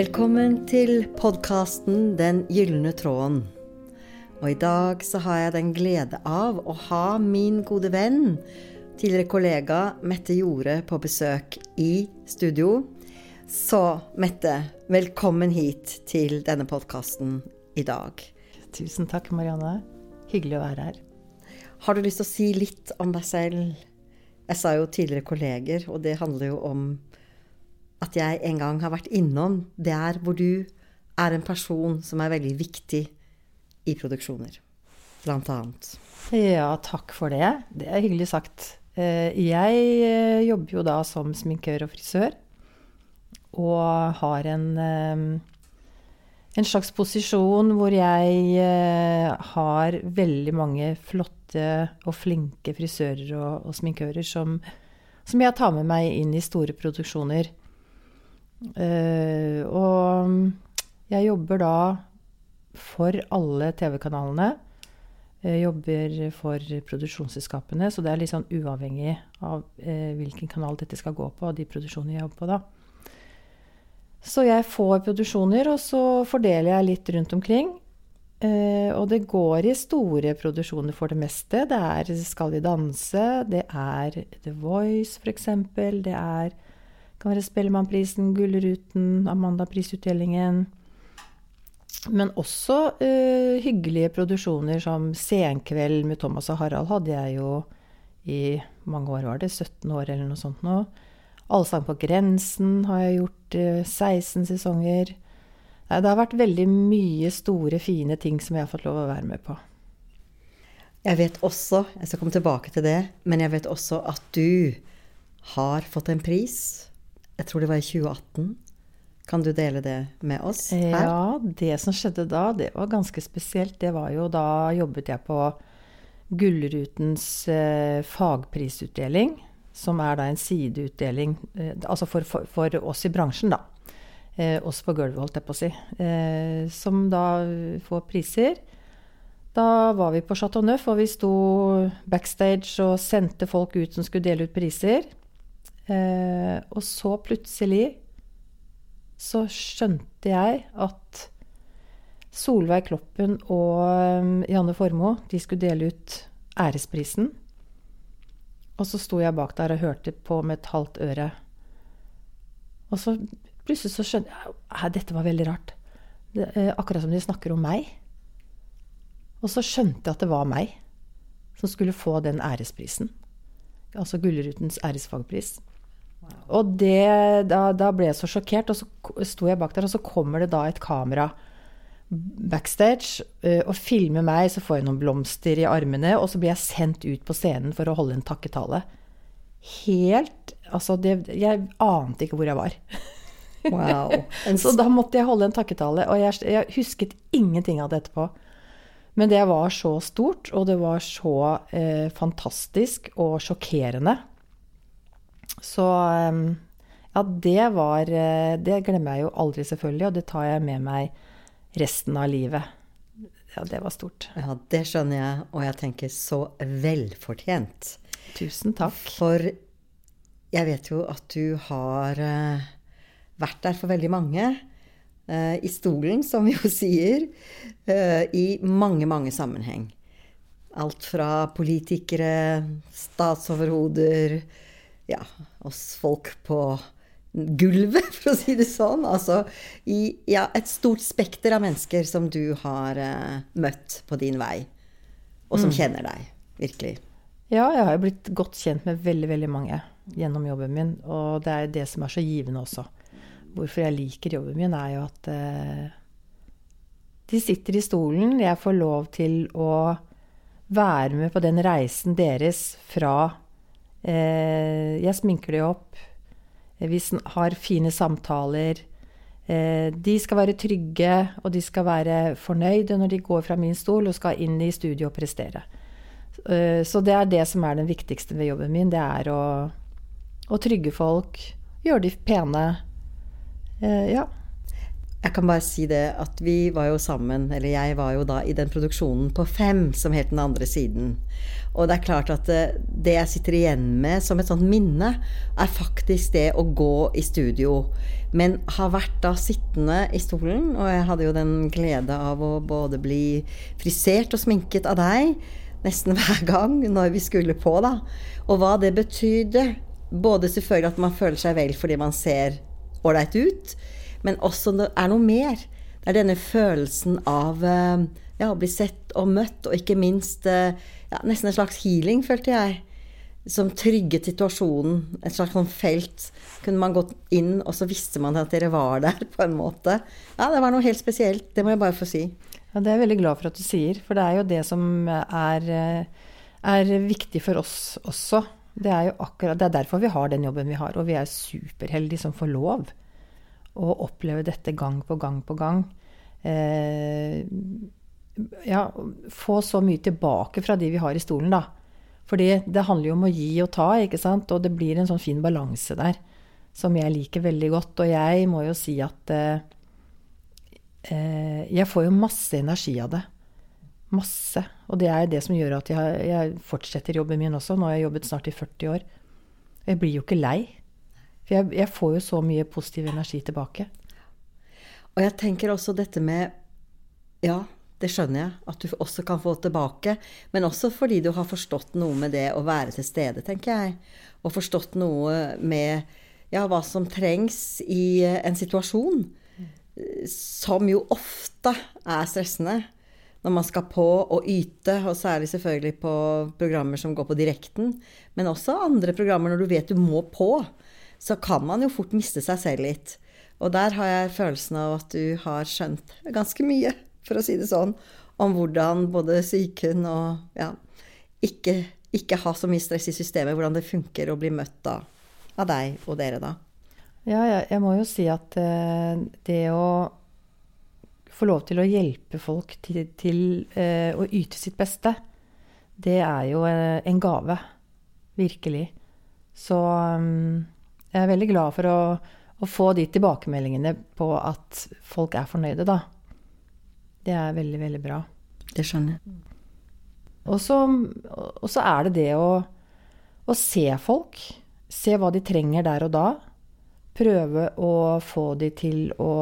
Velkommen til podkasten Den gylne tråden. Og i dag så har jeg den glede av å ha min gode venn, tidligere kollega Mette Jorde, på besøk i studio. Så Mette, velkommen hit til denne podkasten i dag. Tusen takk, Marianne. Hyggelig å være her. Har du lyst til å si litt om deg selv? Jeg sa jo tidligere kolleger, og det handler jo om at jeg en gang har vært innom der hvor du er en person som er veldig viktig i produksjoner, blant annet. Ja, takk for det. Det er hyggelig sagt. Eh, jeg eh, jobber jo da som sminkør og frisør. Og har en, eh, en slags posisjon hvor jeg har veldig mange flotte og flinke frisører og, og sminkører som, som jeg tar med meg inn i store produksjoner. Uh, og jeg jobber da for alle TV-kanalene. Jeg jobber for produksjonsselskapene, så det er litt sånn uavhengig av uh, hvilken kanal dette skal gå på, og de produksjonene jeg jobber på da. Så jeg får produksjoner, og så fordeler jeg litt rundt omkring. Uh, og det går i store produksjoner for det meste. Det er Skal vi danse, det er The Voice f.eks., det er kan være Spellemannprisen, Gullruten, Amanda-prisutdelingen. Men også uh, hyggelige produksjoner som Senkveld med Thomas og Harald hadde jeg jo i mange år, var det? 17 år eller noe sånt nå. Allsang på grensen har jeg gjort uh, 16 sesonger. Det har vært veldig mye store, fine ting som jeg har fått lov å være med på. Jeg vet også, jeg skal komme tilbake til det, men jeg vet også at du har fått en pris jeg tror det var i 2018. Kan du dele det med oss her? Ja, det som skjedde da, det var ganske spesielt. Det var jo da jobbet jeg på Gullrutens eh, fagprisutdeling, som er da en sideutdeling eh, altså for, for, for, oss i bransjen, da. Eh, oss på gulvet, holdt jeg på å si. Eh, som da får priser. Da var vi på Chateau Neuf, og vi sto backstage og sendte folk ut som skulle dele ut priser. Eh, og så plutselig så skjønte jeg at Solveig Kloppen og um, Janne Formoe de skulle dele ut æresprisen. Og så sto jeg bak der og hørte på med et halvt øre. Og så plutselig så skjønte jeg at dette var veldig rart. Det, eh, akkurat som de snakker om meg. Og så skjønte jeg at det var meg som skulle få den æresprisen. Altså Gullrutens æresfagpris. Og det, da, da, ble jeg så sjokkert, og så sto jeg bak der, og så kommer det da et kamera backstage uh, og filmer meg. Så får jeg noen blomster i armene, og så blir jeg sendt ut på scenen for å holde en takketale. Helt Altså, det, jeg ante ikke hvor jeg var. Wow. så da måtte jeg holde en takketale, og jeg, jeg husket ingenting av det etterpå. Men det var så stort, og det var så eh, fantastisk og sjokkerende så ja, det var eh, Det glemmer jeg jo aldri, selvfølgelig, og det tar jeg med meg resten av livet. Ja, det var stort. Ja, det skjønner jeg, og jeg tenker så velfortjent. Tusen takk. For jeg vet jo at du har uh, vært der for veldig mange. Uh, I stolen, som vi jo sier. I mange, mange sammenheng. Alt fra politikere, statsoverhoder, ja, oss folk på gulvet, for å si det sånn. Altså i ja, et stort spekter av mennesker som du har uh, møtt på din vei, og som mm. kjenner deg, virkelig. Ja, jeg har jo blitt godt kjent med veldig, veldig mange gjennom jobben min. Og det er det som er så givende også. Hvorfor jeg liker jobben min, er jo at uh, de sitter i stolen. Jeg får lov til å være med på den reisen deres fra jeg sminker de opp. Eh, vi har fine samtaler. Eh, de skal være trygge, og de skal være fornøyde når de går fra min stol og skal inn i studio og prestere. Så det er det som er den viktigste ved jobben min. Det er å, å trygge folk, gjøre de pene. Ja. Jeg kan bare si det at vi var jo sammen, eller jeg var jo da i den produksjonen på Fem som het Den andre siden. Og det er klart at det, det jeg sitter igjen med som et sånt minne, er faktisk det å gå i studio. Men har vært da sittende i stolen, og jeg hadde jo den glede av å både bli frisert og sminket av deg nesten hver gang når vi skulle på, da. Og hva det betydde. Både selvfølgelig at man føler seg vel fordi man ser ålreit ut, men også det er noe mer. Det er denne følelsen av eh, ja, å bli sett og møtt, og ikke minst eh, ja, nesten en slags healing, følte jeg. Som trygget situasjonen. Et slags sånn felt. Kunne man gått inn, og så visste man at dere var der, på en måte. Ja, det var noe helt spesielt. Det må jeg bare få si. Ja, Det er jeg veldig glad for at du sier, for det er jo det som er, eh, er viktig for oss også. Det er jo akkurat, det er derfor vi har den jobben vi har, og vi er superheldige som får lov å oppleve dette gang på gang på gang. Eh, ja, få så mye tilbake fra de vi har i stolen, da. Fordi det handler jo om å gi og ta, ikke sant. Og det blir en sånn fin balanse der som jeg liker veldig godt. Og jeg må jo si at eh, eh jeg får jo masse energi av det. Masse. Og det er det som gjør at jeg, jeg fortsetter jobben min også. Nå har jeg jobbet snart i 40 år. Jeg blir jo ikke lei. For jeg, jeg, får jo så mye positiv energi tilbake. Og jeg tenker også dette med Ja, det skjønner jeg at du også kan få tilbake. Men også fordi du har forstått noe med det å være til stede, tenker jeg. Og forstått noe med ja, hva som trengs i en situasjon. Som jo ofte er stressende når man skal på og yte, og særlig selvfølgelig på programmer som går på direkten, men også andre programmer når du vet du må på så kan man jo fort miste seg selv litt. Og der har jeg følelsen av at du har skjønt ganske mye, for å si det sånn, om hvordan både psyken og ja, ikke, ikke ha så mye stress i systemet, hvordan det funker å bli møtt da, av deg og dere da. Ja, jeg, jeg må jo si at uh, det å få lov til å hjelpe folk til, til uh, å yte sitt beste, det er jo uh, en gave. Virkelig. Så um, jeg er veldig glad for å, å, få de tilbakemeldingene på at folk er fornøyde, da. Det er veldig, veldig bra. Det skjønner jeg. Og så er det det å, å, se folk. Se hva de trenger der og da. Prøve å få de til å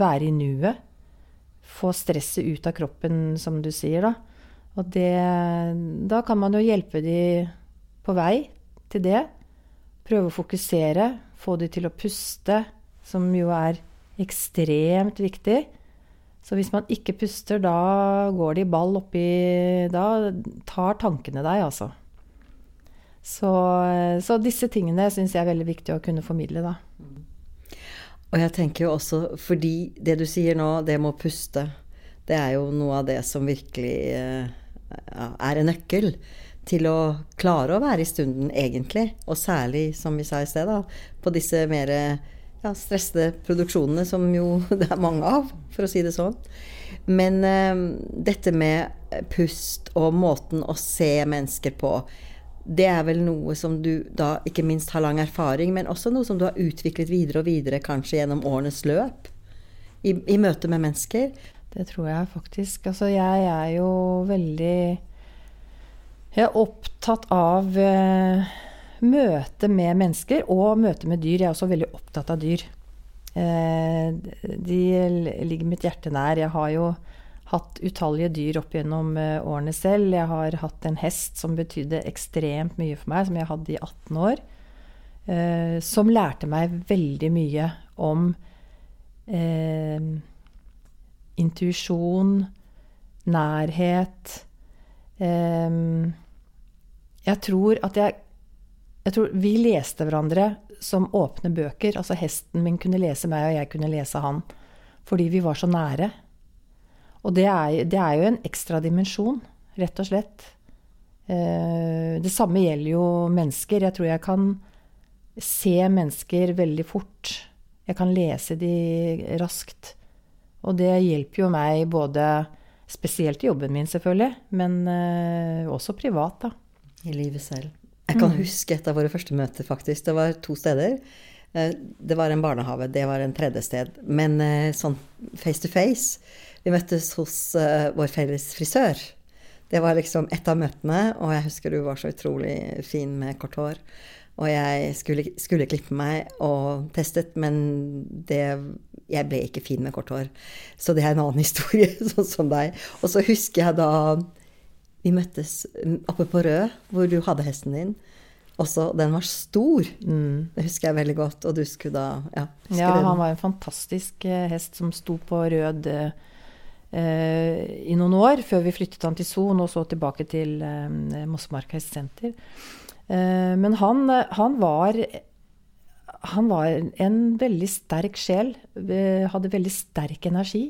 være i nuet. Få stresset ut av kroppen, som du sier, da. Og det Da kan man jo hjelpe de på vei til det. Prøve å fokusere, få de til å puste, som jo er ekstremt viktig. Så hvis man ikke puster, da går det i ball oppi Da tar tankene deg, altså. Så, så disse tingene syns jeg er veldig viktig å kunne formidle, da. Og jeg tenker jo også, fordi det du sier nå, det med å puste, det er jo noe av det som virkelig ja, er en nøkkel til å klare å være i stunden, egentlig. Og særlig, som vi sa i sted, da, på disse mer ja, stressede produksjonene, som jo det er mange av, for å si det sånn. Men uh, dette med pust og måten å se mennesker på, det er vel noe som du da ikke minst har lang erfaring, men også noe som du har utviklet videre og videre, kanskje gjennom årenes løp, i, i møte med mennesker? Det tror jeg faktisk. Altså, jeg er jo veldig jeg er opptatt av eh, møte med mennesker og møte med dyr. Jeg er også veldig opptatt av dyr. Uh, de ligger mitt hjerte nær. Jeg har jo hatt utallige dyr opp gjennom uh, årene selv. Jeg har hatt en hest som betydde ekstremt mye for meg, som jeg hadde i 18 år. som lærte meg veldig mye om intuisjon, nærhet. Um, jeg tror at jeg Jeg tror vi leste hverandre som åpne bøker. Altså hesten min kunne lese meg, og jeg kunne lese han. Fordi vi var så nære. Og det er, det er jo en ekstra dimensjon, rett og slett. Eh, det samme gjelder jo mennesker. Jeg tror jeg kan se mennesker veldig fort. Jeg kan lese de raskt. Og det hjelper jo meg både spesielt i jobben min, selvfølgelig, men eh, også privat, da i livet selv. Jeg kan mm. huske et av våre første møter, faktisk. Det var to steder. Eh, det var en barnehage, det var en tredje sted. Men eh, sånn face to face Vi møttes hos uh, vår felles frisør. Det var liksom et av møtene, og jeg husker du var så utrolig fin med kort hår. Og jeg skulle, skulle klippe meg og testet, men det, jeg ble ikke fin med kort hår. Så det er en annen historie, sånn som deg. Og så husker jeg da vi møttes oppe på Rød, hvor du hadde hesten din. Også, den var stor. Mm. Det husker jeg veldig godt. Og du skulle da Ja, ja han var en fantastisk eh, hest som sto på rød eh, i noen år, før vi flyttet han til Son, og så tilbake til eh, Mossemark hestesenter. Eh, men han, han, var Han var en veldig sterk sjel. Eh, hadde veldig sterk energi.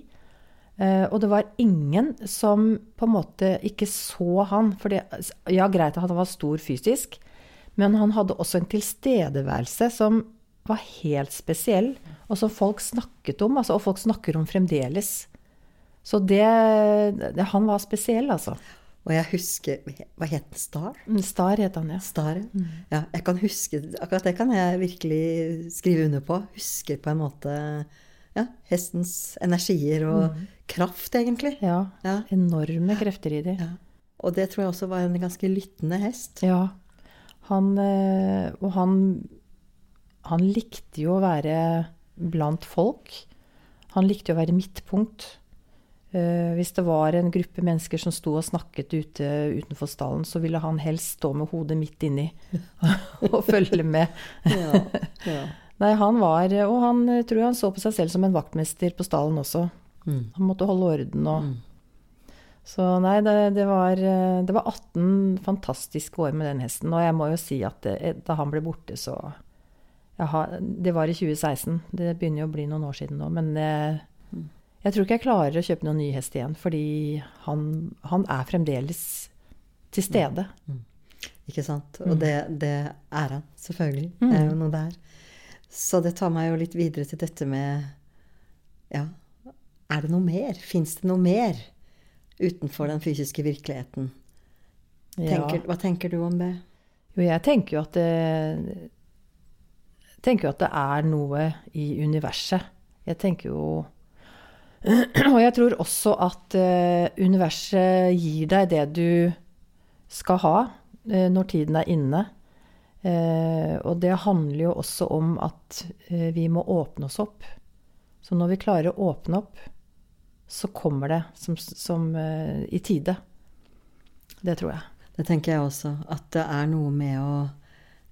Uh, og det var ingen som på en måte ikke så han. For ja, greit at han var stor fysisk, men han hadde også en tilstedeværelse som var helt spesiell, og som folk snakket om, altså, og folk snakker om fremdeles. Så det, det, Han var spesiell, altså. Og jeg husker Hva het den? Star? Mm, Star het han, ja. Star, mm. ja. Jeg kan huske Akkurat det kan jeg virkelig skrive under på. Husker på en måte ja, hestens energier og mm. kraft, egentlig. Ja, ja. Enorme krefter i de. Ja. Og det tror jeg også var en ganske lyttende hest. Ja. Han, eh, og han, han likte jo å være blant folk. Han likte jo å være midtpunkt. Eh, hvis det var en gruppe mennesker som sto og snakket ute utenfor stallen, så ville han helst stå med hodet midt inni og følge med. ja, ja. Nei, han var Og han tror jeg han så på seg selv som en vaktmester på stallen også. Mm. Han måtte holde orden og mm. Så nei, det, det, var, eh, det, var, 18 fantastiske år med den hesten. Og jeg må jo si at det, eh, da han ble borte, så har, Det var i 2016. Det begynner jo å bli noen år siden nå. Men jeg, eh, jeg tror ikke jeg klarer å kjøpe noen ny hest igjen, fordi han, han er fremdeles til stede. Mm. Mm. Ikke sant. Og mm. det, det, er han, selvfølgelig. Det er jo mm. noe der. Så det tar meg jo litt videre til dette med Ja, er det noe mer? Fins det noe mer? utenfor den fysiske virkeligheten. Tenker, ja. Hva tenker du om det? Jo, jeg tenker jo at det tenker jo at det er noe i universet. Jeg tenker jo Og jeg tror også at uh, universet gir deg det du skal ha uh, når tiden er inne. Uh, og det handler jo også om at vi må åpne oss opp. Så når vi klarer å åpne opp, så kommer det som, som uh, i tide. Det tror jeg. Det tenker jeg også. At det er noe med å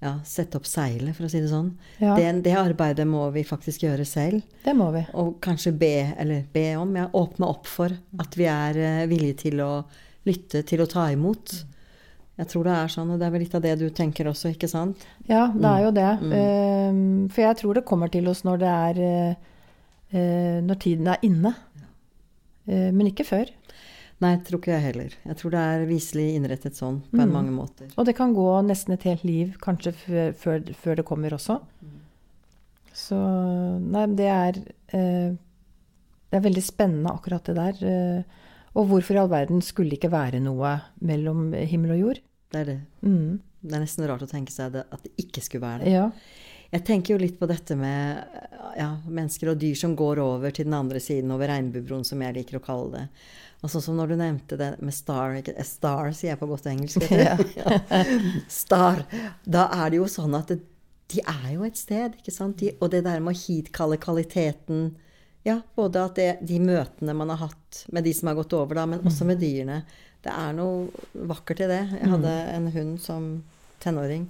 ja, sette opp seilet, for å si det sånn. Ja. Det, det, arbeidet må vi faktisk gjøre selv. Det må vi. Og kanskje be, eller be om, ja, åpne opp for at vi er villige til å lytte, til å ta imot. Jeg tror det er sånn, og det er vel litt av det du tenker også, ikke sant? Ja, det er jo det. Mm. Uh, for jeg tror det kommer til oss når det er uh, Når tiden er inne. Eh, men ikke før. Nei, tror ikke jeg heller. Jeg tror det er viselig innrettet sånn på mm. mange måter. Og det kan gå nesten et helt liv kanskje før, før det kommer også. Mm. Så Nei, det er eh, Det er veldig spennende akkurat det der. Eh, og hvorfor i all verden skulle det ikke være noe mellom himmel og jord? Det er det. Mm. Det er nesten rart å tenke seg det, at det ikke skulle være det. Ja. Jeg tenker jo litt på dette med ja, mennesker og dyr som går over til den andre siden, over regnbuebroen, som jeg liker å kalle det. Og sånn som når du nevnte det med star Star sier jeg på godt engelsk. Ja. Star. Da er det jo sånn at det, de er jo et sted, ikke sant? De, og det der med å hitkalle kvaliteten Ja, både at det, de møtene man har hatt med de som har gått over, da, men også med dyrene. Det er noe vakkert i det. Jeg hadde mm. en hund som tenåring.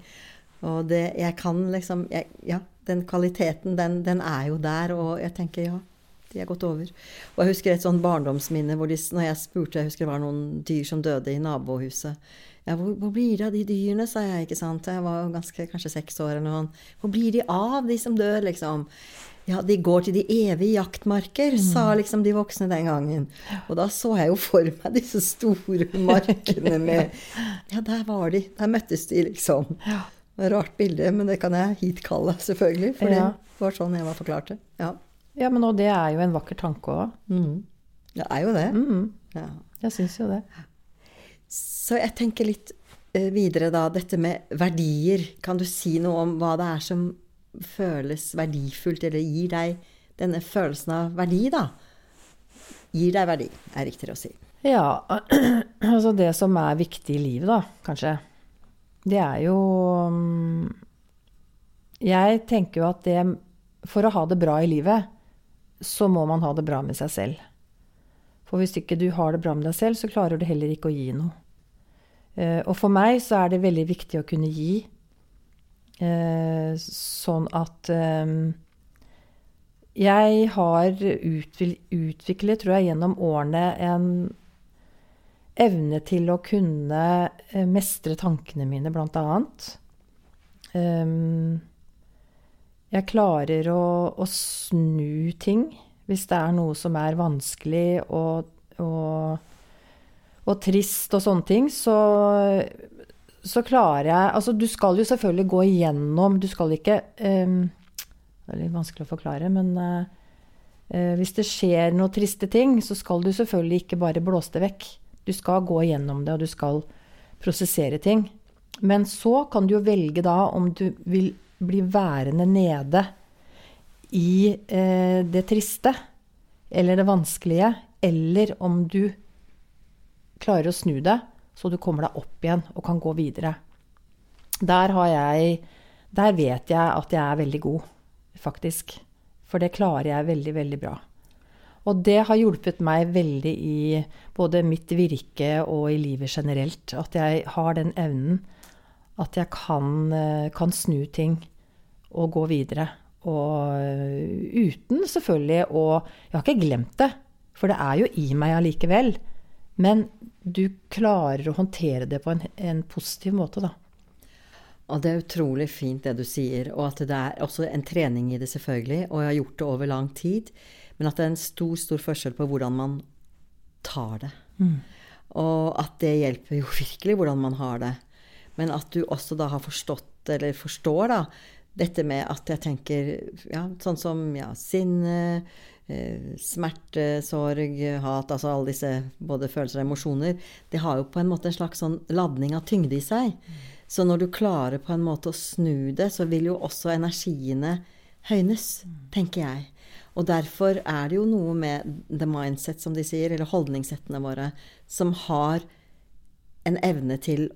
Og det, jeg kan liksom jeg, Ja, den kvaliteten, den, den, er jo der, og jeg tenker ja, de er gått over. Og jeg husker et sånn barndomsminne hvor de, når jeg spurte Jeg husker det var noen dyr som døde i nabohuset. Ja, hvor, hvor, blir det av de dyrene, sa jeg, ikke sant. Jeg var ganske, kanskje seks år eller noe. Hvor blir de av, de som dør, liksom? Ja, de går til de evige jaktmarker, mm. sa liksom de voksne den gangen. Og da så jeg jo for meg disse store markene med Ja, der var de. Der møttes de, liksom. Ja. Rart bilde, men det kan jeg hitkalle, selvfølgelig. For ja. det var sånn jeg var forklart det. Ja. ja, men og det er jo en vakker tanke òg. Mm. Det er jo det. Mm. Ja. Jeg syns jo det. Så jeg tenker litt eh, videre da, dette med verdier. Kan du si noe om hva det er som føles verdifullt, eller gir deg denne følelsen av verdi, da. Gir deg verdi, er riktigere å si. Ja, altså det som er viktig i livet, da, kanskje, det er jo mm, Jeg tenker jo at det For å ha det bra i livet, så må man ha det bra med seg selv. For hvis ikke du har det bra med deg selv, så klarer du heller ikke å gi noe. Eh, og for meg så er det veldig viktig å kunne gi, eh, sånn at eh, jeg har utviklet, tror jeg, gjennom årene en evne til å kunne mestre tankene mine, blant annet. Jeg klarer å, å snu ting hvis det er noe som er vanskelig og, og, og trist og sånne ting, så, så, klarer jeg Altså, du skal jo selvfølgelig gå igjennom Du skal ikke um, Det er litt vanskelig å forklare, men uh, hvis det skjer noen triste ting, så skal du selvfølgelig ikke bare blåse det vekk. Du skal gå igjennom det, og du skal prosessere ting. Men så kan du jo velge da om du vil bli værende nede i eh, det triste eller det vanskelige, eller om du klarer å snu det, så du kommer deg opp igjen og kan gå videre. Der, jeg, der vet jeg at jeg er veldig god, faktisk. For det klarer jeg veldig, veldig bra. Og det har hjulpet meg veldig i både mitt virke og i livet generelt. At jeg har den evnen at jeg kan, eh, kan snu ting og gå videre. Og eh, uten selvfølgelig å Jeg har ikke glemt det, for det er jo i meg allikevel. Men du klarer å håndtere det på en, en positiv måte, da. Og det er utrolig fint det du sier, og at det er også en trening i det, selvfølgelig. Og jeg har gjort det over lang tid. Men at det er en stor, stor forskjell på hvordan man tar det. Mm. Og at det hjelper jo virkelig hvordan man har det. Men at du også da har forstått, eller forstår, da, dette med at jeg tenker ja, sånn som ja, sinne, eh, smerte, sorg, hat, altså alle disse både følelser og emosjoner, det har jo på en måte en slags sånn ladning av tyngde i seg. Mm. Så når du klarer på en måte å snu det, så vil jo også energiene høynes, mm. tenker jeg. Og derfor er det jo noe med the mindset, som de sier, eller holdningssettene våre, som har en evne til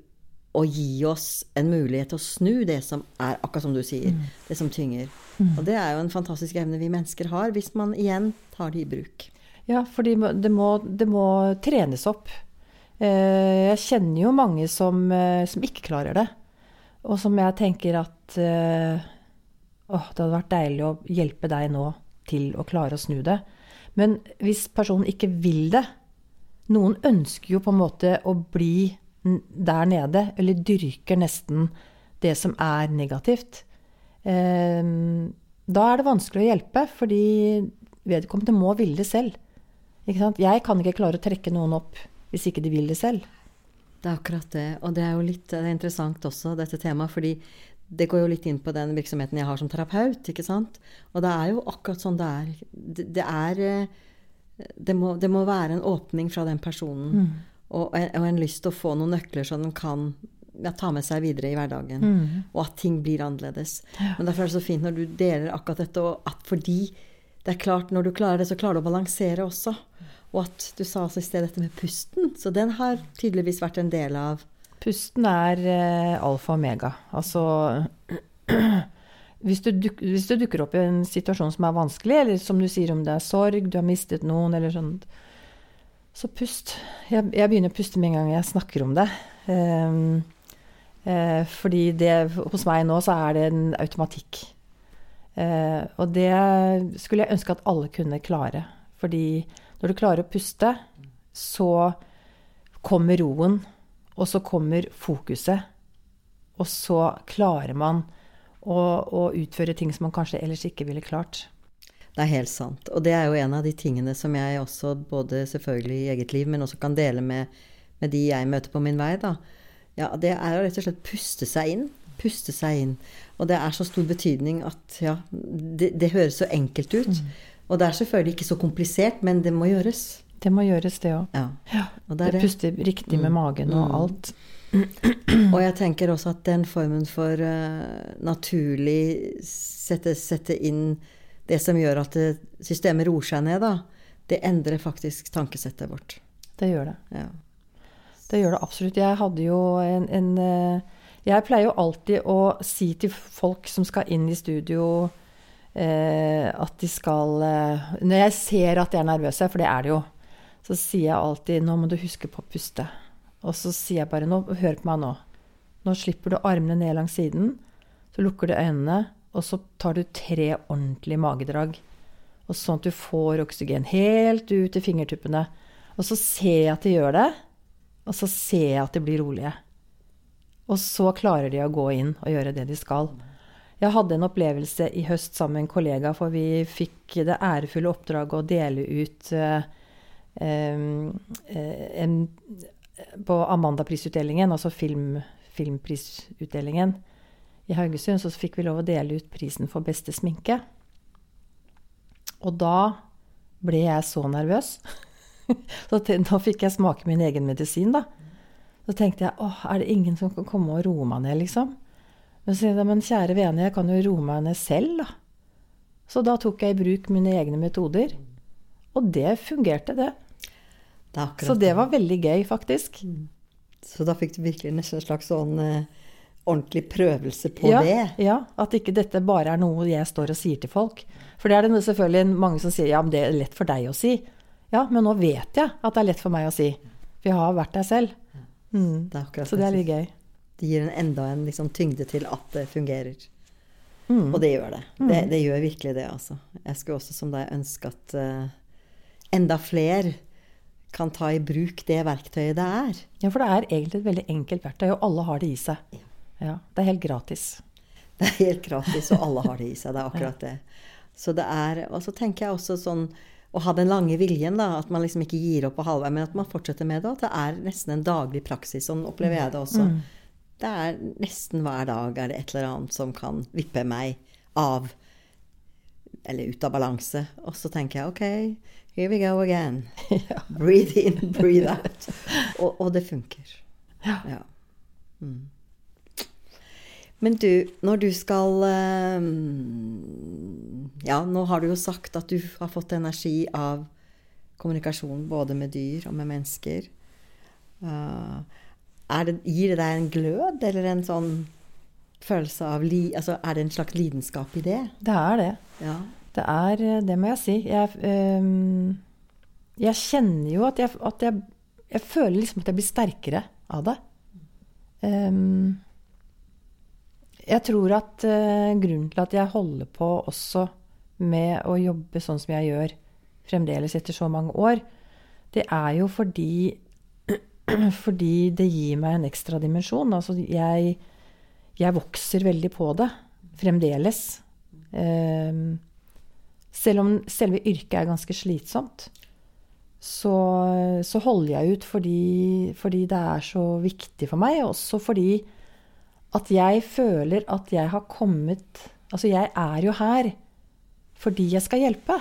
å gi oss en mulighet til å snu det som er, akkurat som du sier, mm. det som tynger. Mm. Og det er jo en fantastisk evne vi mennesker har, hvis man igjen tar det i bruk. Ja, for det må, det må trenes opp. Eh, jeg kjenner jo mange som, eh, som, ikke klarer det. Og som jeg tenker at eh, åh, det hadde vært deilig å hjelpe deg nå til å klare å snu det. Men hvis personen ikke vil det Noen ønsker jo på en måte å bli der nede, eller dyrker nesten det som er negativt, ehm, da er det vanskelig å hjelpe, fordi vedkommende må ville det selv. Jeg kan ikke klare å trekke noen opp hvis ikke de vil det selv. Det er akkurat det. Og det er jo litt det er interessant også, dette temaet. fordi det går jo litt inn på den virksomheten jeg har som terapeut. ikke sant? Og det er jo akkurat sånn det er. Det, det er eh, det må, det må, være en åpning fra den personen. Mm og, og en lyst til å få noen nøkler så den kan ja, ta med seg videre i hverdagen. Mm. Og at ting blir annerledes. Ja. Men derfor er det så fint når du deler akkurat dette, og at fordi det er klart, når du klarer det, så klarer du å balansere også. Og at du sa altså i sted dette med pusten. Så den har tydeligvis vært en del av Pusten er eh, alfa og omega. Altså hvis du, duk, hvis du, dukker opp i en situasjon som er vanskelig, eller som du sier om det er sorg, du har mistet noen, eller sånt, så pust. Jeg, jeg, begynner å puste med en gang jeg snakker om det. Um, uh, fordi det, hos meg nå så er det en automatikk. Uh, og det skulle jeg ønske at alle kunne klare. Fordi når du klarer å puste, så kommer roen, og så kommer fokuset. Og så klarer man å, å utføre ting som man kanskje ellers ikke ville klart. Det er helt sant. Og det er jo en av de tingene som jeg også, både selvfølgelig i eget liv, men også kan dele med, med de jeg møter på min vei, da. Ja, det er å rett og slett puste seg inn. Puste seg inn. Og det er så stor betydning at ja, det, det høres så enkelt ut. Mm. Og det er selvfølgelig ikke så komplisert, men det må gjøres. Det må gjøres, det òg. Ja. Ja. Det det. Puste riktig med magen og Mm. alt. Og jeg tenker også at den formen for uh, naturlig sette, sette inn det som gjør at systemet roer seg ned, da, det endrer faktisk tankesettet vårt. Det gjør det. Ja. Det gjør det absolutt. Jeg hadde jo en, en eh, Jeg pleier jo alltid å si til folk som skal inn i studio, eh, at de skal eh, Når jeg ser at de er nervøse, for det er de jo, så sier jeg alltid 'Nå må du huske på å puste'. Og så sier jeg bare nå, 'Hør på meg nå'. Nå slipper du armene ned langs siden. Så lukker du øynene, og så tar du tre ordentlige magedrag. Og sånn at du får oksygen helt ut i fingertuppene. Og så ser jeg at de gjør det, og så ser jeg at de blir rolige. Og så klarer de å gå inn og gjøre det de skal. Jeg hadde en opplevelse i høst sammen med en kollega, for vi fikk det ærefulle oppdraget å dele ut eh, eh, en, På Amanda-prisutdelingen, altså film, filmprisutdelingen i Haugesund, så fikk vi lov å dele ut prisen for beste sminke. Og da ble jeg så nervøs. Så da fikk jeg smake min egen medisin, da. Så tenkte jeg åh, er det ingen som kan komme og roe meg ned, liksom? Men så sier jeg, men kjære vene, jeg kan jo roe meg ned selv, da. Så da tok jeg i bruk mine egne metoder. Og det fungerte, det. Det Så det var veldig gøy, faktisk. Så da fikk du virkelig nesten en slags sånn eh, ordentlig prøvelse på ja, det. Ja, At ikke dette bare er noe jeg står og sier til folk. For det er det selvfølgelig mange som sier ja, men det er lett for deg å si. Ja, men nå vet jeg at det er lett for meg å si. For jeg har vært der selv. Mm. Det er Så det er litt gøy. Det gir en enda en liksom, tyngde til at det fungerer. Mm. Og det gjør det. det. Det gjør virkelig det, altså. Jeg skulle også som deg ønske at uh, enda flere kan ta i bruk det verktøyet det er. Ja, for det er egentlig et veldig enkelt verktøy, og alle har det i seg. Ja, Det er helt gratis. Det er helt gratis, og alle har det i seg. Det er akkurat det. Så det er, Og så tenker jeg også sånn å ha den lange viljen, da. At man liksom ikke gir opp på halvvei, men at man fortsetter med det. At det er nesten en daglig praksis. Sånn opplever jeg det også. Det er nesten hver dag er det et eller annet som kan vippe meg av eller ut av balanse. Og så tenker jeg OK, here we go again. Breathe in, breathe out. Og, og det funker. Ja. Mm. Men du, når du skal eh, Ja, nå har du jo sagt at du har fått energi av kommunikasjon både med dyr og med mennesker. Eh, er det, gir det deg en glød, eller en sånn følelse av li, altså Er det en slags lidenskap i det? Det er det. Ja. Det er eh, Det må jeg si. Jeg, øh, jeg kjenner jo at jeg, at jeg Jeg føler liksom at jeg blir sterkere av det. Ehm, jeg tror at uh, grunnen til at jeg holder på også med å jobbe sånn som jeg gjør fremdeles etter så mange år, det er jo fordi fordi det gir meg en ekstra dimensjon. Altså jeg, jeg vokser veldig på det fremdeles. Ehm, selv om selve yrket er ganske slitsomt, så, så holder jeg ut fordi, fordi det er så viktig for meg. Også fordi at jeg føler at jeg har kommet Altså, jeg er jo her fordi jeg skal hjelpe.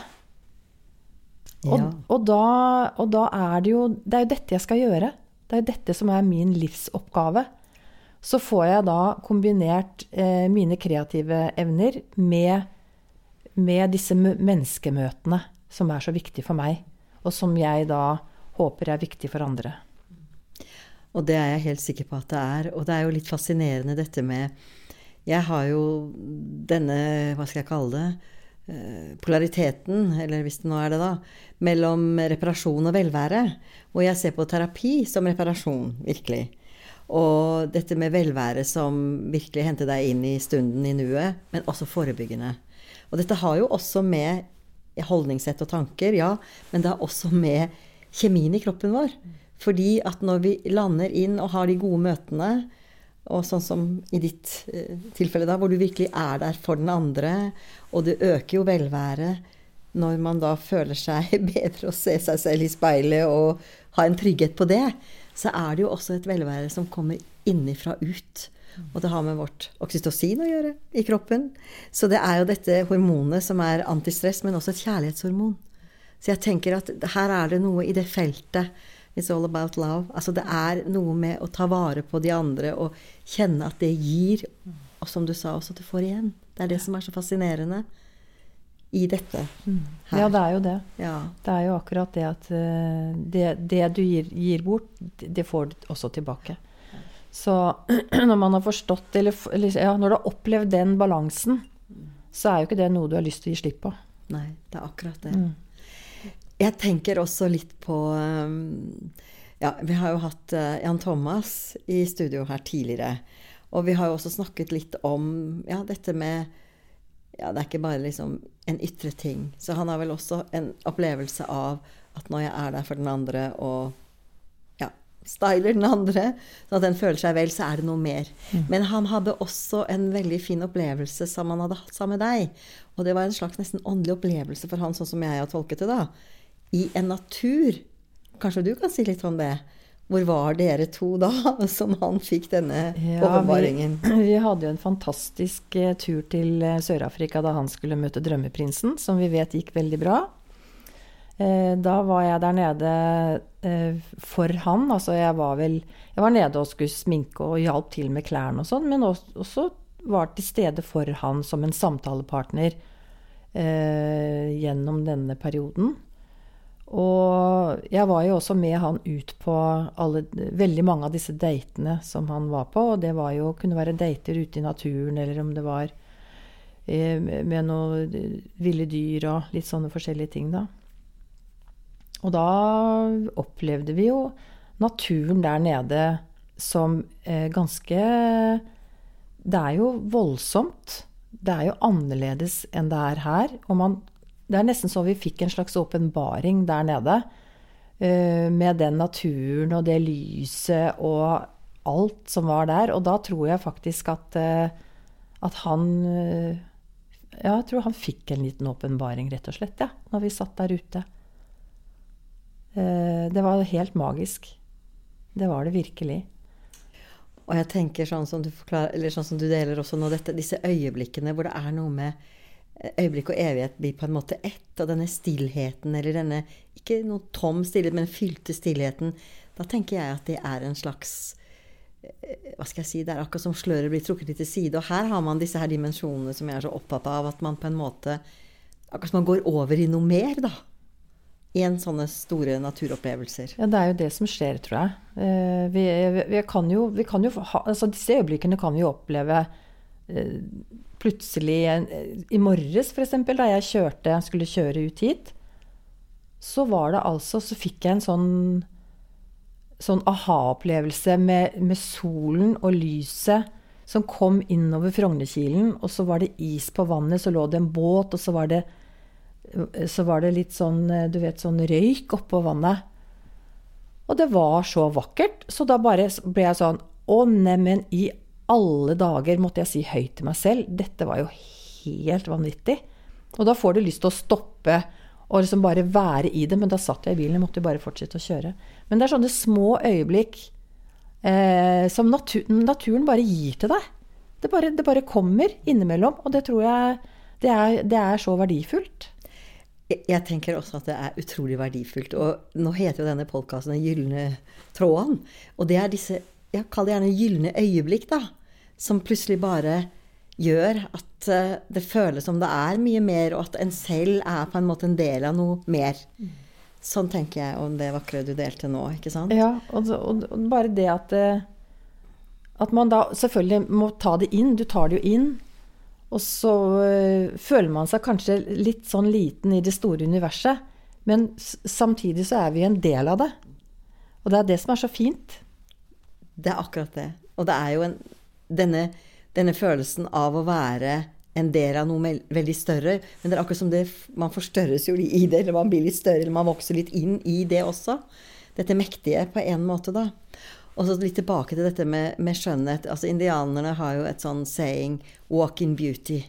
Og, Ja. og, da, og da er det jo Det er jo dette jeg skal gjøre. Det er jo dette som er min livsoppgave. Så får jeg da kombinert eh, mine kreative evner med, med disse menneskemøtene som er så viktige for meg, og som jeg da håper er viktige for andre. Og det er jeg helt sikker på at det er. Og det er jo litt fascinerende dette med Jeg har jo denne, hva skal jeg kalle det, eh, polariteten, eller hvis det nå er det, da, mellom reparasjon og velvære. Og jeg ser på terapi som reparasjon, virkelig. Og dette med velvære som virkelig henter deg inn i stunden, i nuet, men også forebyggende. Og dette har jo også med holdningssett og tanker, ja, men det har også med kjemien i kroppen vår. Fordi at når vi lander inn og har de gode møtene, og sånn som i ditt eh, tilfelle, da, hvor du virkelig er der for den andre, og det øker jo velværet når man da føler seg bedre og ser seg selv i speilet og har en trygghet på det, så er det jo også et velvære som kommer innifra ut. Og det har med vårt oksytocin å gjøre i kroppen. Så det er jo dette hormonet som er antistress, men også et kjærlighetshormon. Så jeg tenker at her er det noe i det feltet It's all about love. Altså det er noe med å ta vare på de andre og kjenne at det gir, og som du sa også, at du får igjen. Det er det som er så fascinerende i dette. Her. Ja, det er jo det. Ja. Det er jo akkurat det at uh, det, det, du gir, gir, bort, det får du også tilbake. Så når man har forstått eller, eller ja, når du har opplevd den balansen, så er jo ikke det noe du har lyst til å gi slipp på. Nei, det er akkurat det. Mm. Jeg tenker også litt på um, Ja, vi har jo hatt uh, Jan Thomas i studio her tidligere. Og vi har jo også snakket litt om ja, dette med ja, Det er ikke bare liksom en ytre ting. Så han har vel også en opplevelse av at når jeg er der for den andre og ja, styler den andre, så at den føler seg vel, så er det noe mer. Mm. Men han hadde også en veldig fin opplevelse som han hadde hatt sammen med deg. Og det var en slags nesten åndelig opplevelse for han, sånn som jeg har tolket det, da i en natur. Kanskje du kan si litt om det? Hvor var dere to da, som han fikk denne ja, åpenbaringen? Vi, vi, hadde jo en fantastisk eh, tur til eh, Sør-Afrika da han skulle møte drømmeprinsen, som vi vet gikk veldig bra. Eh, da var jeg der nede for han. Altså jeg var vel Jeg var nede og skulle sminke og hjalp til med klærne og sånn, men også var til stede for han som en samtalepartner gjennom denne perioden. Og jeg var jo også med han ut på alle, veldig mange av disse datene som han var på. Og det var jo, kunne være dater ute i naturen, eller om det var eh, med noen ville dyr og litt sånne forskjellige ting, da. Og da opplevde vi jo naturen der nede som eh, ganske Det er jo voldsomt. Det er jo annerledes enn det er her. Og man det er nesten så vi fikk en slags åpenbaring der nede. Uh, med den naturen og det lyset og alt som var der. Og da tror jeg faktisk at, uh, at han uh, Ja, jeg tror han fikk en liten åpenbaring, rett og slett, ja, når vi satt der ute. det var helt magisk. Det var det virkelig. Og jeg tenker sånn som du, forklarer, eller sånn som du deler også nå, dette, disse øyeblikkene hvor det er noe med øyeblikk og evighet blir på en måte ett. Og denne stillheten, eller denne ikke noe tom stillhet, men fylte stillheten, da tenker jeg at det er en slags eh, hva skal jeg si, Det er akkurat som sløret blir trukket litt til side. Og her har man disse her dimensjonene som jeg er så opptatt av. At man på en måte Akkurat som man går over i noe mer, da. I en sånne store naturopplevelser. Ja, det er jo det som skjer, tror jeg. Vi, vi, vi, kan jo, vi kan jo ha, altså Disse øyeblikkene kan vi jo oppleve eh, plutselig I morges, f.eks., da jeg kjørte, skulle kjøre ut hit, så var det altså Så fikk jeg en sånn sånn aha-opplevelse med, med, solen og lyset som kom innover Frognerkilen. Og så var det is på vannet, så lå det en båt, og så var det, så var det litt sånn, du vet, sånn røyk oppå vannet. Og det var så vakkert. Så da bare ble jeg sånn Å, neimen i alle dager måtte jeg si høyt til meg selv. Dette var jo helt vanvittig. Og da får du lyst til å stoppe og liksom bare være i det. Men da satt jeg i bilen, jeg måtte bare fortsette å kjøre. Men det er sånne små øyeblikk eh, som natur, naturen bare gir til deg. Det bare, det bare, kommer innimellom. Og det tror jeg det er, det er så verdifullt. Jeg tenker også at det er utrolig verdifullt. Og nå heter jo denne podkasten Den gylne tråden. Og det er disse ja, kall det gjerne gylne øyeblikk, da. Som plutselig bare gjør at uh, det føles som det er mye mer, og at en selv er på en måte en del av noe mer. Sånn tenker jeg om det vakre du delte nå, ikke sant? Ja, og, og, og bare det at uh, At man da selvfølgelig må ta det inn. Du tar det jo inn. Og så uh, føler man seg kanskje litt sånn liten i det store universet. Men samtidig så er vi en del av det. Og det er det som er så fint. Det er akkurat det. Og det er jo en, denne, denne, følelsen av å være en del av noe veldig større. Men det er akkurat som det, man forstørres jo i det, eller man blir litt større, eller man vokser litt inn i det også. Dette mektige på en måte, da. Og så litt tilbake til dette med, med skjønnhet. Altså Indianerne har jo et sånn saying 'walk in beauty'.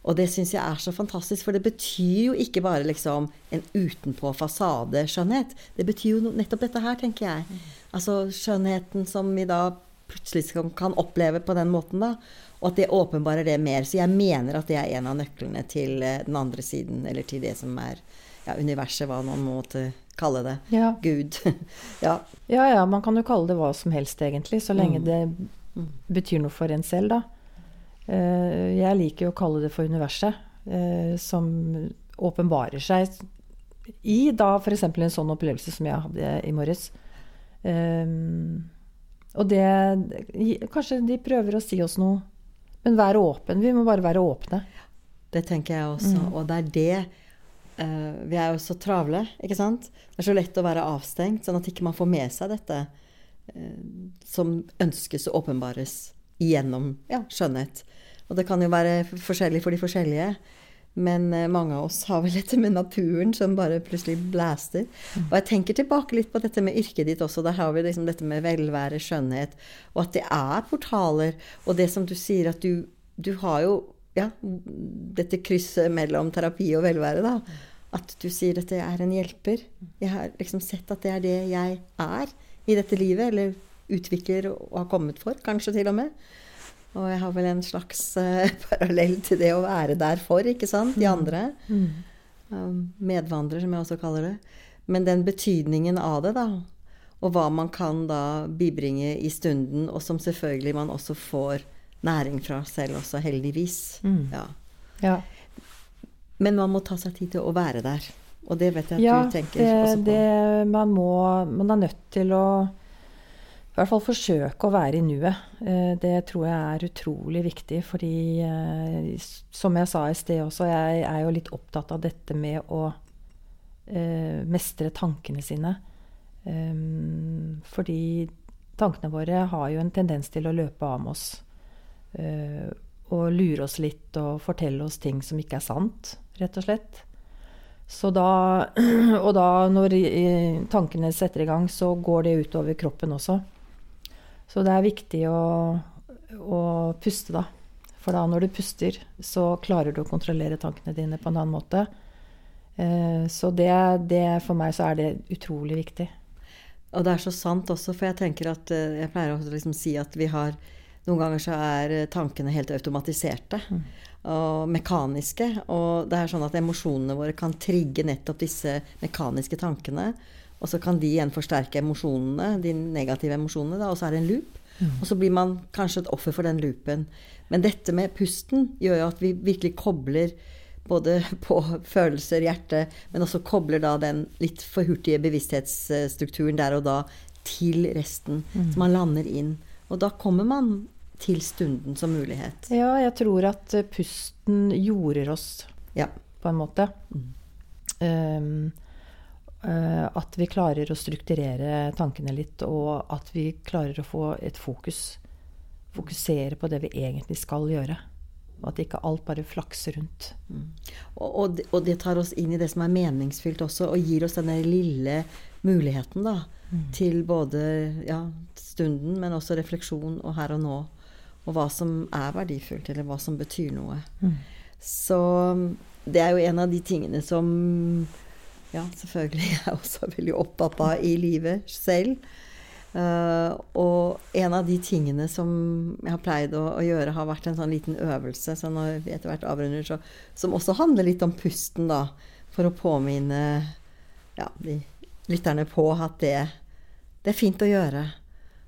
Og det syns jeg er så fantastisk, for det betyr jo ikke bare liksom en utenpå fasade-skjønnhet. Det betyr jo nettopp dette her, tenker jeg. Altså skjønnheten som vi da plutselig kan oppleve på den måten, da. Og at det åpenbarer det mer. Så jeg mener at det er en av nøklene til eh, den andre siden, eller til det som er ja, universet, hva man måtte kalle det. Ja. Gud. ja. ja, ja, man kan jo kalle det hva som helst, egentlig, så lenge Mm. det betyr noe for en selv, da. Eh, Jeg liker jo å kalle det for universet, eh, som åpenbarer seg i da f.eks. en sånn opplevelse som jeg hadde i morges. Um, og det Kanskje de prøver å si oss noe, men vær åpen. Vi må bare være åpne. Det tenker jeg også. Og det er det eh, Vi er jo så travle, ikke sant? Det er så lett å være avstengt, sånn at ikke man får med seg dette som ønskes å åpenbares gjennom ja, skjønnhet. Og det kan jo være forskjellig for de forskjellige. Men eh, mange av oss har vel dette med naturen som bare plutselig blæster. Og jeg tenker tilbake litt på dette med yrket ditt også. Der har vi liksom dette med velvære, skjønnhet, og at det er portaler. Og det som du sier, at du, du har jo ja, dette krysset mellom terapi og velvære, da. At du sier at det er en hjelper. Jeg har liksom sett at det er det jeg er i dette livet, eller utvikler og har kommet for, kanskje til og med. Og jeg har vel en slags uh, parallell til det å være der for, ikke sant? De andre. Um, medvandrer, som jeg også kaller det. Men den betydningen av det, da. Og hva man kan da bibringe i stunden, og som selvfølgelig man også får næring fra selv også, heldigvis. Ja. Ja. Men man må ta seg tid til å være der. Og det vet jeg at Ja, du tenker også på. Ja, man, må, man er nødt til å i hvert fall forsøke å være i nuet. Eh, Det tror jeg er utrolig viktig, fordi eh, som jeg sa i sted også, jeg er jo litt opptatt av dette med å eh, mestre tankene sine. Fordi tankene våre har jo en tendens til å løpe av med oss. og lure oss litt og fortelle oss ting som ikke er sant, rett og slett. Da, og da når tankene setter i gang, så går det utover kroppen også. Så det er viktig å, å puste, da. For da når du puster, så klarer du å kontrollere tankene dine på en annen måte. Eh, Så det, det for meg så er det utrolig viktig. Og det er så sant også, for jeg tenker at eh, Jeg pleier å liksom si at vi har Noen ganger så er eh, tankene helt automatiserte og mekaniske. Og det er sånn at emosjonene våre kan trigge nettopp disse mekaniske tankene. Og så kan de igjen forsterke emosjonene, de negative emosjonene, og så er det en loop. Og så blir man kanskje et offer for den loopen. Men dette med pusten gjør jo at vi virkelig kobler både på følelser, hjerte, men også kobler da den litt for hurtige bevissthetsstrukturen der og da til resten. Så man lander inn. Og da kommer man til stunden som mulighet. Ja, jeg tror at eh, pusten jorder oss Ja. på en måte. Um, eh, at vi klarer å strukturere tankene litt, og at vi klarer å få et fokus. Fokusere på det vi egentlig skal gjøre. Og at ikke alt bare flakser rundt. Og, og, det- og det tar oss inn i det som er meningsfylt også, og gir oss denne lille muligheten da, til både ja, stunden, men også refleksjon og her og nå. Og hva som er verdifullt, eller hva som betyr noe. Så det er jo en av de tingene som ja, selvfølgelig jeg er også veldig opptatt av i livet selv. Uh, og en av de tingene som jeg har pleid å, å gjøre, har vært en sånn liten øvelse så når vi etter hvert avrunder, så, som også handler litt om pusten, da. For å påminne ja, de lytterne på at det, det er fint å gjøre.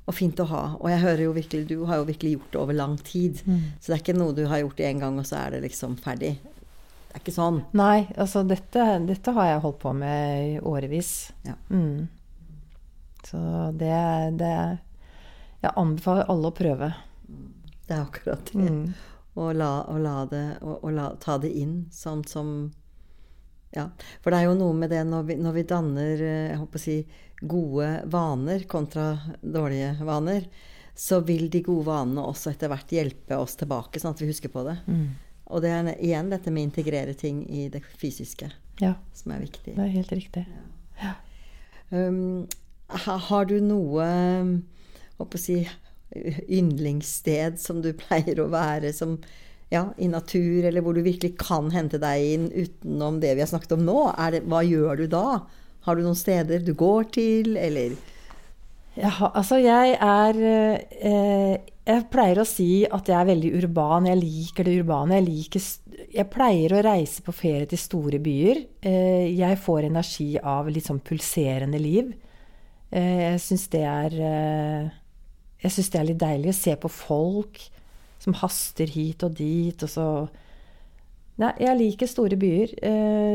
Og fint å ha. Og jeg hører jo virkelig, du har jo virkelig gjort det over lang tid. Så det er ikke noe du har gjort én gang, og så er det liksom ferdig. Det er ikke sånn. Nei, altså dette, dette har jeg holdt på med i årevis. Ja. Mm. Så det, det Jeg anbefaler alle å prøve. Det er akkurat det. Mm. Å, la, å la det å, å la, ta det inn sånn som Ja. For det er jo noe med det når vi, når vi danner eh, jeg håper å si, gode vaner kontra dårlige vaner, så vil de gode vanene også etter hvert hjelpe oss tilbake, sånn at vi husker på det. Mm. Og det er igjen dette med å integrere ting i det fysiske Ja, som er viktig. det er helt riktig. Um, ha, har du noe håper å si, yndlingssted som du pleier å være som, ja, i natur, eller hvor du virkelig kan hente deg inn utenom det vi har snakket om nå? Det, hva gjør du da? Har du noen steder du går til, eller Ja, altså jeg er eh, Jeg pleier å si at jeg er veldig urban. Jeg liker det urbane. Jeg, liker, jeg pleier å reise på ferie til store byer. Eh, jeg får energi av litt sånn pulserende liv. Eh, jeg syns det er eh, Jeg syns det er litt deilig å se på folk som haster hit og dit, og så Nei, jeg liker store byer.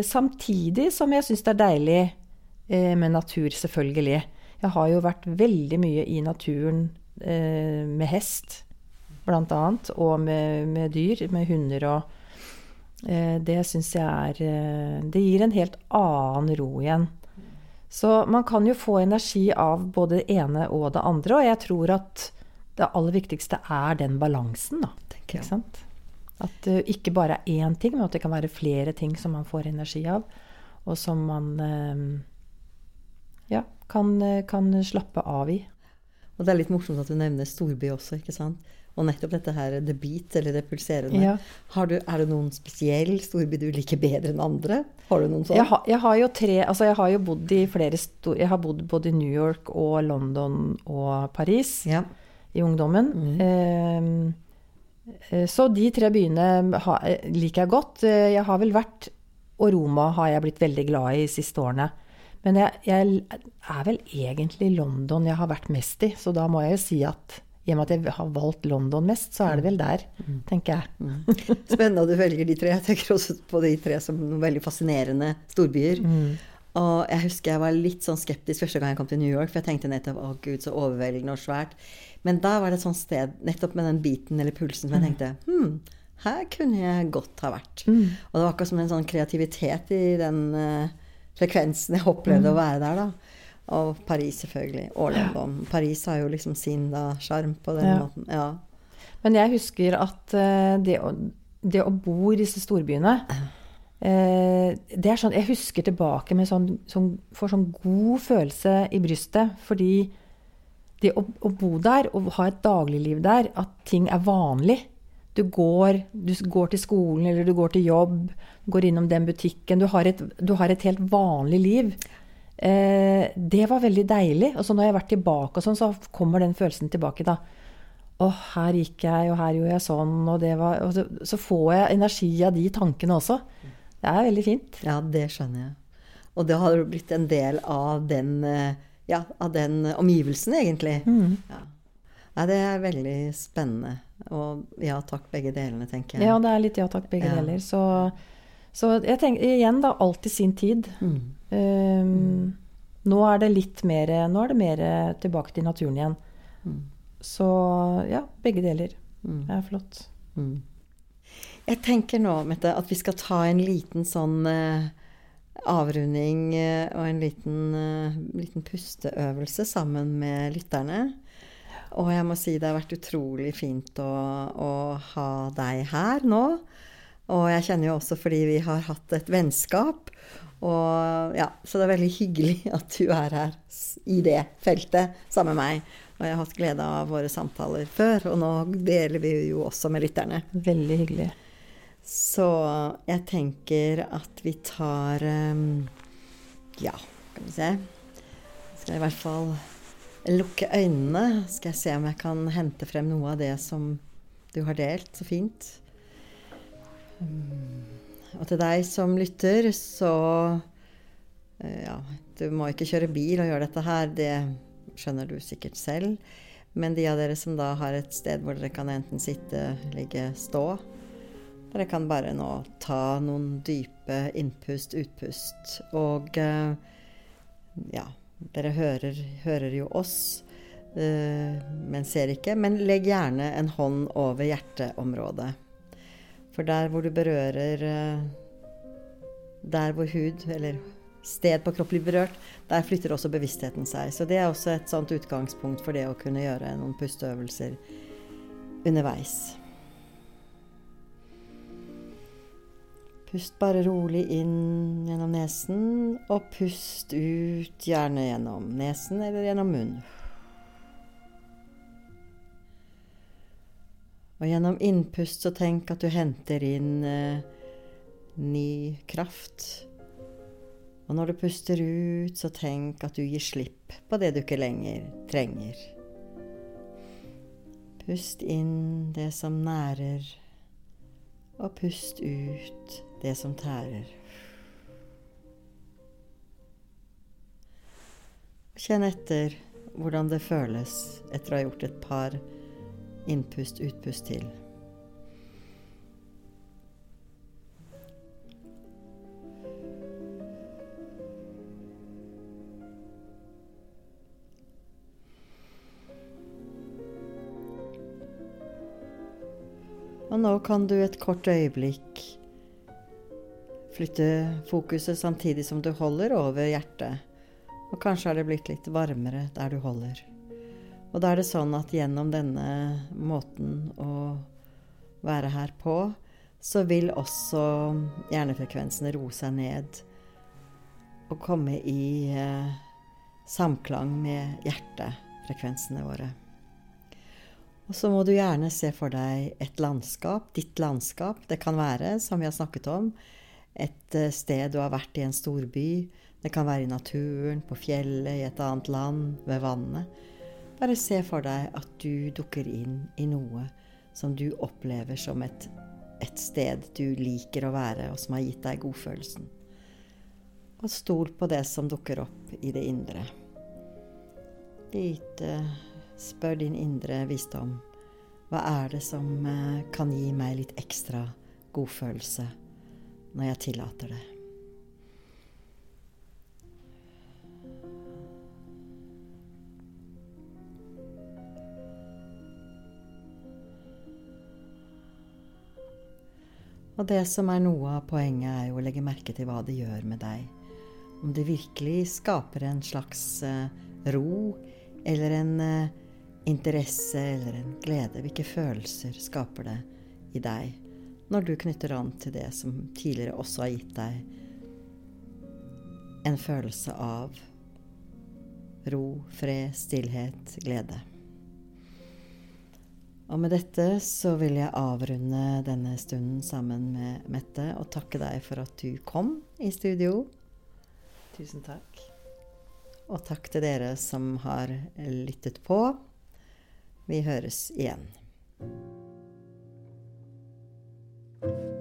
Samtidig som jeg syns det er deilig med natur, selvfølgelig. Jeg har jo vært veldig mye i naturen med hest, bl.a. Og med, med, dyr, med hunder og eh, Det syns jeg er eh, Det gir en helt annen ro igjen. Så man kan jo få energi av både det ene og det andre, og jeg tror at det aller viktigste er den balansen, da. Ikke sant? At det ikke bare er én ting, men at det kan være flere ting som man får energi av, og som man eh, ja, kan, kan, slappe av i. Og det er litt morsomt at du nevner storby også, ikke sant. Og nettopp dette her, the beat, eller det pulserende. Ja. Du, er det noen spesiell storby du liker bedre enn andre? Har du noen sånn? Jeg, har, jeg har jo tre Altså, jeg har jo bodd i flere stor... Jeg har bodd både i New York og London og Paris ja. i ungdommen. Mm. Eh, så de tre byene ha, liker jeg godt. Eh, jeg har vel vært Og Roma har jeg blitt veldig glad i de siste årene. Men jeg, jeg, er vel egentlig London jeg har vært mest i, så da må jeg jo si at i og med at jeg har valgt London mest, så er det vel der, mm. tenker jeg. Mm. Spennende at du velger de tre. Jeg tenker også på de tre som noen veldig fascinerende storbyer. Mm. Og jeg husker jeg var litt sånn skeptisk første gang jeg kom til New York, for jeg tenkte nettopp å gud, så overveldende og svært. Men da var det et sånt sted, nettopp med den biten eller pulsen, som jeg mm. tenkte hm, her kunne jeg godt ha vært. Mm. Og det var akkurat som en sånn kreativitet i den uh, frekvensen jeg opplevde mm. å være der, da. Og Paris, selvfølgelig. Og London. Paris har jo liksom sin sjarm på den ja. måten. Ja. Men jeg husker at uh, det, å, det, å, bo i disse storbyene Eh, det er sånn, Jeg husker tilbake med sånn, sånn, får sånn god følelse i brystet. Fordi det å, å, bo der og ha et dagligliv der, at ting er vanlig du går, du går, til skolen eller du går til jobb, går innom den butikken. Du har et, du har et helt vanlig liv. Eh, det var veldig deilig. Og så når jeg har vært tilbake, og sånn, så kommer den følelsen tilbake. da. Å, her gikk jeg, og her gjorde jeg sånn, og det var og så, så, får jeg energi av de tankene også. Det er veldig fint. Ja, det skjønner jeg. Og det har blitt en del av den, eh, ja, av den omgivelsen, egentlig. Mm. Ja. Nei, det er veldig spennende. Og ja takk, begge delene, tenker jeg. Ja, det er litt ja takk, begge ja. deler. Så, så, jeg tenker igjen, da, alt i sin tid. Mm. Um, nå er det litt mer Nå er det mer tilbake til naturen igjen. Mm. Så ja, begge deler. Mm. Det er flott. Mm. Jeg tenker nå, Mette, at vi skal ta en liten sånn uh, avrunding uh, og en liten, uh, liten, pusteøvelse sammen med lytterne. Og jeg må si det har vært utrolig fint å, å ha deg her nå. Og jeg kjenner jo også fordi vi har hatt et vennskap. Og ja, Så det er veldig hyggelig at du er her i det feltet sammen med meg. Og jeg har hatt glede av våre samtaler før, og nå deler vi jo også med lytterne. Veldig hyggelig. Så jeg tenker at vi tar um, Ja, skal vi se. Skal jeg i hvert fall lukke øynene. Skal jeg se om jeg kan hente frem noe av det som du har delt så fint. Um, og til deg som lytter, så eh, Ja, du må ikke kjøre bil og gjøre dette her. Det skjønner du sikkert selv. Men de av dere som da har et sted hvor dere kan enten sitte, ligge, stå Dere kan bare nå ta noen dype innpust, utpust. Og eh, ja, dere hører, hører jo oss, eh, men ser ikke. Men legg gjerne en hånd over hjerteområdet. For der hvor du berører eh, Der hvor hud eller sted på kropp blir berørt, der flytter også bevisstheten seg. Så det er også et sånt utgangspunkt for det å kunne gjøre noen pusteøvelser underveis. Pust bare rolig inn gjennom nesen, og pust ut gjerne gjennom nesen eller gjennom munnen. Og gjennom innpust så tenk at du henter inn eh, ny kraft. Og når du puster ut, så tenk at du gir slipp på det du ikke lenger trenger. Pust inn det som nærer, og pust ut det som tærer. Kjenn etter hvordan det føles etter å ha gjort et par innpust-utpust til. Og nå kan du et kort øyeblikk flytte fokuset samtidig som du holder over hjertet. Og kanskje har det blitt litt varmere der du holder. Og da er det sånn at gjennom denne måten å være her på, så vil også hjernefrekvensene roe seg ned og komme i eh, samklang med hjertefrekvensene våre. Og så må du gjerne se for deg et landskap, ditt landskap. Det kan være, som vi har snakket om, et eh, sted du har vært i en storby. Det kan være i naturen, på fjellet, i et annet land, ved vannet. Bare se for deg at du dukker inn i noe som du opplever som et, et sted du liker å være, og som har gitt deg godfølelsen. Og stol på det som dukker opp i det indre. Lite Spør din indre visdom. Hva er det som eh, kan gi meg litt ekstra godfølelse når jeg tillater det? Og det som er noe av poenget, er jo å legge merke til hva det gjør med deg. Om det virkelig skaper en slags uh, ro eller en uh, interesse eller en glede? Hvilke følelser skaper det i deg når du knytter an til det som tidligere også har gitt deg en følelse av ro, fred, stillhet, glede? Og med dette så vil jeg avrunde denne stunden sammen med Mette og takke deg for at du kom i studio. Tusen takk. Og takk til dere som har lyttet på. Vi høres igjen. you.